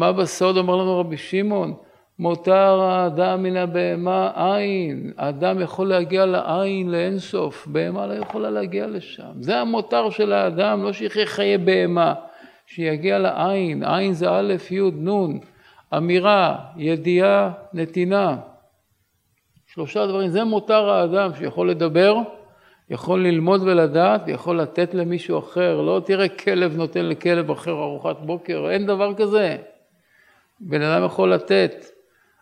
מה בסוד אומר לנו רבי שמעון? מותר האדם מן הבהמה עין. האדם יכול להגיע לעין לאינסוף, בהמה לא יכולה להגיע לשם. זה המותר של האדם, לא שיחיה חיי בהמה, שיגיע לעין. עין זה א', י', נ', אמירה, ידיעה, נתינה. שלושה דברים, זה מותר האדם שיכול לדבר, יכול ללמוד ולדעת, יכול לתת למישהו אחר. לא תראה כלב נותן לכלב אחר ארוחת בוקר, אין דבר כזה. בן אדם יכול לתת.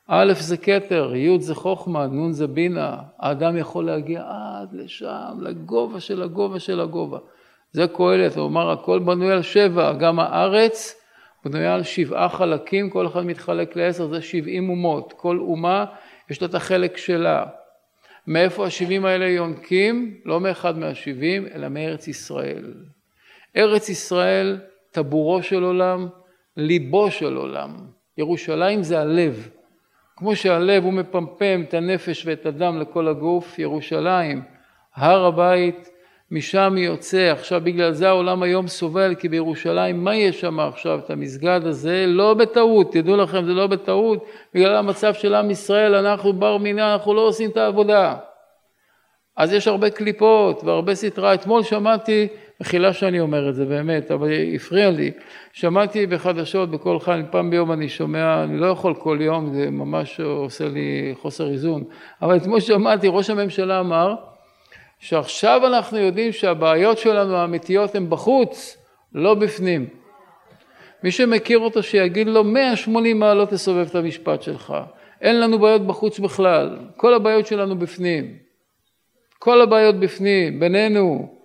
א' זה כתר, י' זה חוכמה, נ' זה בינה. האדם יכול להגיע עד לשם, לגובה של הגובה של הגובה. זה קהלת, הוא אמר הכל בנוי על שבע, גם הארץ בנויה על שבעה חלקים, כל אחד מתחלק לעשר, זה שבעים אומות. כל אומה יש לה את החלק שלה. מאיפה השבעים האלה יונקים? לא מאחד מהשבעים, אלא מארץ ישראל. ארץ ישראל, טבורו של עולם, ליבו של עולם. ירושלים זה הלב. כמו שהלב הוא מפמפם את הנפש ואת הדם לכל הגוף, ירושלים, הר הבית, משם יוצא, עכשיו בגלל זה העולם היום סובל, כי בירושלים, מה יש שם עכשיו? את המסגד הזה, לא בטעות, תדעו לכם, זה לא בטעות, בגלל המצב של עם ישראל, אנחנו בר מינה, אנחנו לא עושים את העבודה. אז יש הרבה קליפות והרבה סתרה. אתמול שמעתי, מחילה שאני אומר את זה באמת, אבל הפריע לי, שמעתי בחדשות בכל חיים, פעם ביום אני שומע, אני לא יכול כל יום, זה ממש עושה לי חוסר איזון, אבל אתמול שמעתי, ראש הממשלה אמר, שעכשיו אנחנו יודעים שהבעיות שלנו האמיתיות הן בחוץ, לא בפנים. מי שמכיר אותו שיגיד לו 180 מעלות תסובב את המשפט שלך. אין לנו בעיות בחוץ בכלל, כל הבעיות שלנו בפנים. כל הבעיות בפנים, בינינו.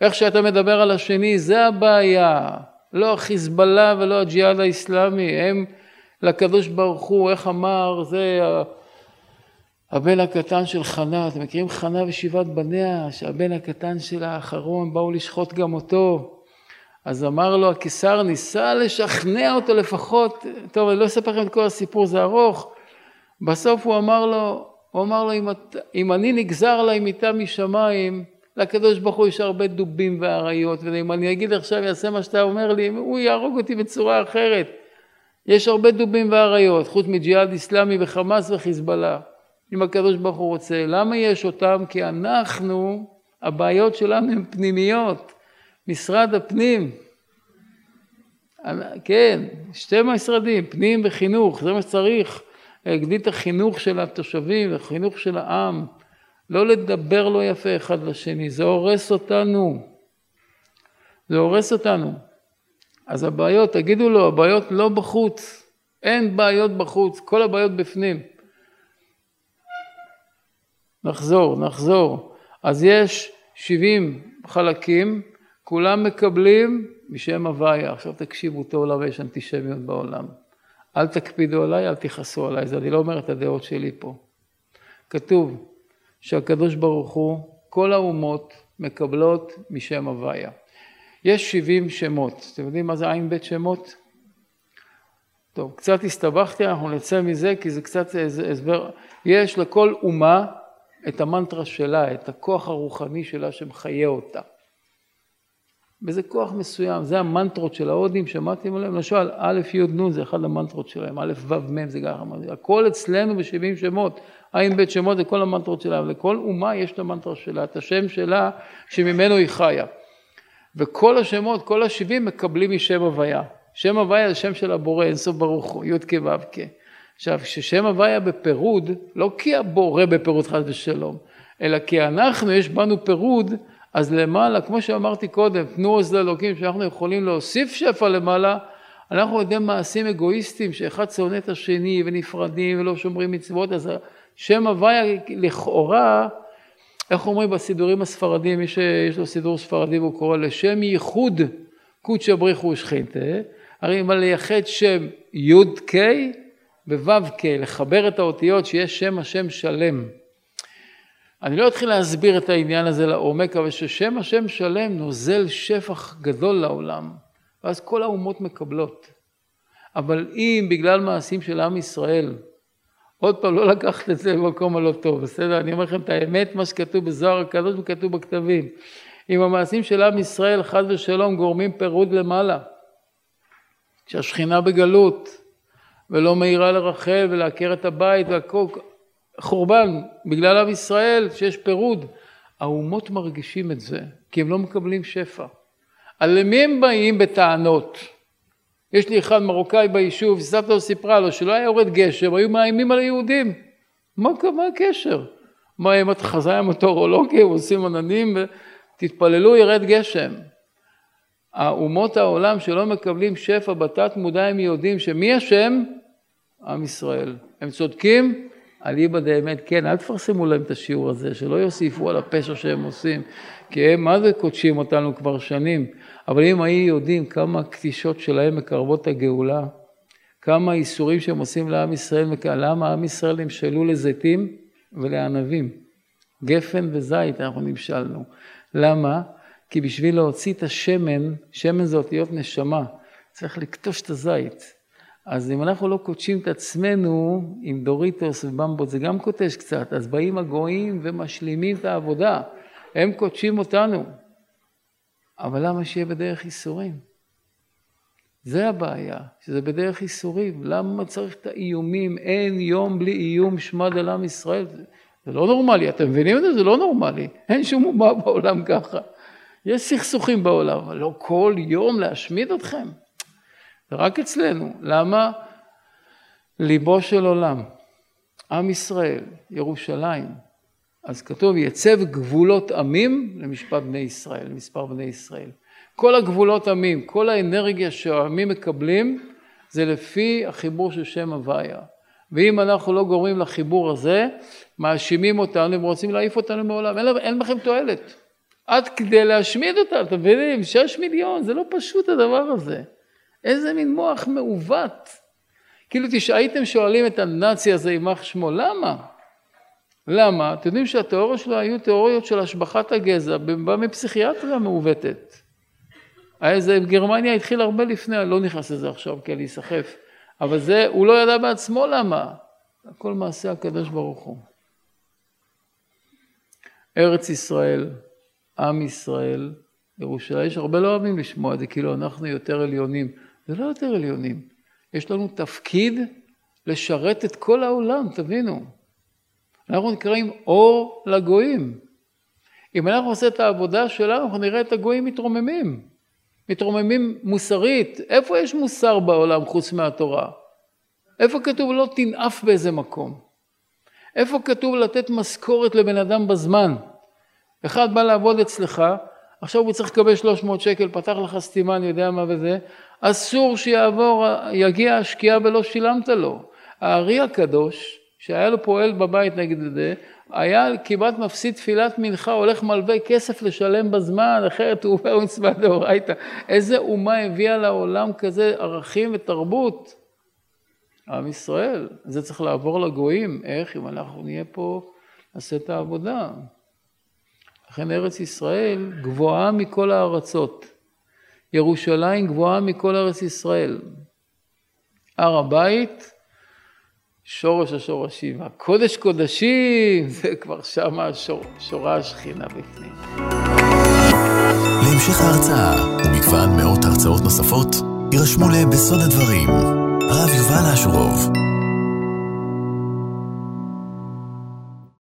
איך שאתה מדבר על השני, זה הבעיה. לא החיזבאללה ולא הג'יהאד האיסלאמי, הם לקדוש ברוך הוא, איך אמר, זה הבן הקטן של חנה, אתם מכירים חנה ושבעת בניה, שהבן הקטן של האחרון באו לשחוט גם אותו. אז אמר לו הקיסר, ניסה לשכנע אותו לפחות, טוב, אני לא אספר לכם את כל הסיפור, זה ארוך. בסוף הוא אמר לו, הוא אמר לו, אם, אם אני נגזר עליי מיטה משמיים, לקדוש ברוך הוא יש הרבה דובים ואריות, ואם אני אגיד עכשיו יעשה מה שאתה אומר לי, הוא יהרוג אותי בצורה אחרת. יש הרבה דובים ואריות, חוץ מג'יהאד איסלאמי וחמאס וחיזבאללה. אם הקדוש ברוך הוא רוצה. למה יש אותם? כי אנחנו, הבעיות שלנו הן פנימיות. משרד הפנים, כן, שתי משרדים, פנים וחינוך, זה מה שצריך. להגדיל את החינוך של התושבים, החינוך של העם. לא לדבר לא יפה אחד לשני, זה הורס אותנו. זה הורס אותנו. אז הבעיות, תגידו לו, הבעיות לא בחוץ. אין בעיות בחוץ, כל הבעיות בפנים. נחזור, נחזור. אז יש 70 חלקים, כולם מקבלים בשם הוויה. עכשיו תקשיבו טוב למה יש אנטישמיות בעולם. אל תקפידו עליי, אל תכעסו עליי, זה אני לא אומר את הדעות שלי פה. כתוב שהקדוש ברוך הוא, כל האומות מקבלות משם הוויה. יש 70 שמות, אתם יודעים מה זה עין בית שמות? טוב, קצת הסתבכתי, אנחנו נצא מזה כי זה קצת הסבר. יש לכל אומה את המנטרה שלה, את הכוח הרוחני שלה שמחיה אותה. וזה כוח מסוים, זה המנטרות של ההודים, שמעתם עליהם? למשל, א', י', נ', זה אחד המנטרות שלהם, א', ו', מ', זה ככה, הכל אצלנו בשבעים שמות, ע', ב', שמות, זה כל המנטרות שלהם, לכל אומה יש את המנטרה שלה, את השם שלה, שממנו היא חיה. וכל השמות, כל השבעים מקבלים משם הוויה. שם הוויה זה שם של הבורא, אינסוף ברוך הוא, י' כ' ו' כ'. עכשיו, כששם הוויה בפירוד, לא כי הבורא בפירוד חס ושלום, אלא כי אנחנו, יש בנו פירוד, אז למעלה, כמו שאמרתי קודם, תנו עוז לאלוקים, שאנחנו יכולים להוסיף שפע למעלה, אנחנו יודעים מעשים אגואיסטיים, שאחד שונא את השני ונפרדים ולא שומרים מצוות, אז שם הוויה לכאורה, איך אומרים בסידורים הספרדיים, מי שיש לו סידור ספרדי והוא קורא לשם ייחוד קודשא בריחו ושכינתה, הרי אם לייחד שם י"ק בו"ק, לחבר את האותיות שיש שם השם שלם. אני לא אתחיל להסביר את העניין הזה לעומק, אבל ששם השם שלם נוזל שפח גדול לעולם, ואז כל האומות מקבלות. אבל אם בגלל מעשים של עם ישראל, עוד פעם, לא לקחת את זה למקום הלא טוב, בסדר? אני אומר לכם את האמת, מה שכתוב בזוהר הקדוש וכתוב בכתבים. אם המעשים של עם ישראל, חס ושלום, גורמים פירוד למעלה, כשהשכינה בגלות, ולא מאירה לרחל ולעקר את הבית והכל חורבן בגלל עם ישראל שיש פירוד. האומות מרגישים את זה כי הם לא מקבלים שפע. על למי הם באים בטענות? יש לי אחד מרוקאי ביישוב, סבתא סיפרה לו שלא היה יורד גשם, היו מאיימים על היהודים. מה, מה הקשר? מה, את חזאי המטאורולוגי, עושים עננים ותתפללו ירד גשם. האומות העולם שלא מקבלים שפע בתת מודע הם יודעים שמי אשם? עם ישראל. הם צודקים? אליבא דאמת כן, אל תפרסמו להם את השיעור הזה, שלא יוסיפו על הפשע שהם עושים, כי הם מה זה קודשים אותנו כבר שנים, אבל אם היו יודעים כמה קטישות שלהם מקרבות הגאולה, כמה איסורים שהם עושים לעם ישראל, למה עם ישראל נמשלו לזיתים ולענבים, גפן וזית אנחנו נמשלנו, למה? כי בשביל להוציא את השמן, שמן זה אותיות נשמה, צריך לקטוש את הזית. אז אם אנחנו לא קודשים את עצמנו עם דוריטוס ובמבות, זה גם קודש קצת, אז באים הגויים ומשלימים את העבודה, הם קודשים אותנו. אבל למה שיהיה בדרך ייסורים? זה הבעיה, שזה בדרך ייסורים. למה צריך את האיומים? אין יום בלי איום שמד על עם ישראל. זה, לא נורמלי, אתם מבינים את זה? זה לא נורמלי. אין שום אומה בעולם ככה. יש סכסוכים בעולם, אבל לא כל יום להשמיד אתכם. זה רק אצלנו. למה? ליבו של עולם, עם ישראל, ירושלים. אז כתוב, יצב גבולות עמים למשפט בני ישראל, למספר בני ישראל. כל הגבולות עמים, כל האנרגיה שהעמים מקבלים, זה לפי החיבור של שם הוויה. ואם אנחנו לא גורמים לחיבור הזה, מאשימים אותנו ורוצים להעיף אותנו מעולם. אין, אין בכם תועלת. עד כדי להשמיד אותם, אתם מבינים? שש מיליון, זה לא פשוט הדבר הזה. איזה מין מוח מעוות. כאילו הייתם שואלים את הנאצי הזה, יימח שמו, למה? למה? אתם יודעים שהתיאוריות שלו היו תיאוריות של השבחת הגזע, בא מפסיכיאטריה מעוותת. זה גרמניה התחיל הרבה לפני, אני לא נכנס לזה עכשיו כי אני אסחף, אבל זה, הוא לא ידע בעצמו למה. הכל מעשה הקדוש ברוך הוא. ארץ ישראל, עם ישראל, ירושלים, יש הרבה לא אוהבים לשמוע את זה, כאילו אנחנו יותר עליונים. זה לא יותר עליונים. יש לנו תפקיד לשרת את כל העולם, תבינו. אנחנו נקראים אור לגויים. אם אנחנו נעשה את העבודה שלנו, אנחנו נראה את הגויים מתרוממים. מתרוממים מוסרית. איפה יש מוסר בעולם חוץ מהתורה? איפה כתוב לא תנאף באיזה מקום? איפה כתוב לתת משכורת לבן אדם בזמן? אחד בא לעבוד אצלך, עכשיו הוא צריך לקבל 300 שקל, פתח לך סתימה, אני יודע מה וזה, אסור שיעבור, יגיע השקיעה ולא שילמת לו. הארי הקדוש, שהיה לו פועל בבית נגד זה, היה כמעט מפסיד תפילת מנחה, הולך מלווה כסף לשלם בזמן, אחרת הוא עובר מצווה דאורייתא. איזה אומה הביאה לעולם כזה ערכים ותרבות? עם ישראל. זה צריך לעבור לגויים. איך? אם אנחנו נהיה פה, נעשה את העבודה. לכן ארץ ישראל גבוהה מכל הארצות. ירושלים גבוהה מכל ארץ ישראל. הר הבית, שורש השורשים. הקודש קודשים, זה כבר שמה שור, שורה השכינה בפנים. להמשך ההרצאה ומגוון מאות הרצאות נוספות, יירשמו לבסוד הדברים, הרב יובל אשורוב.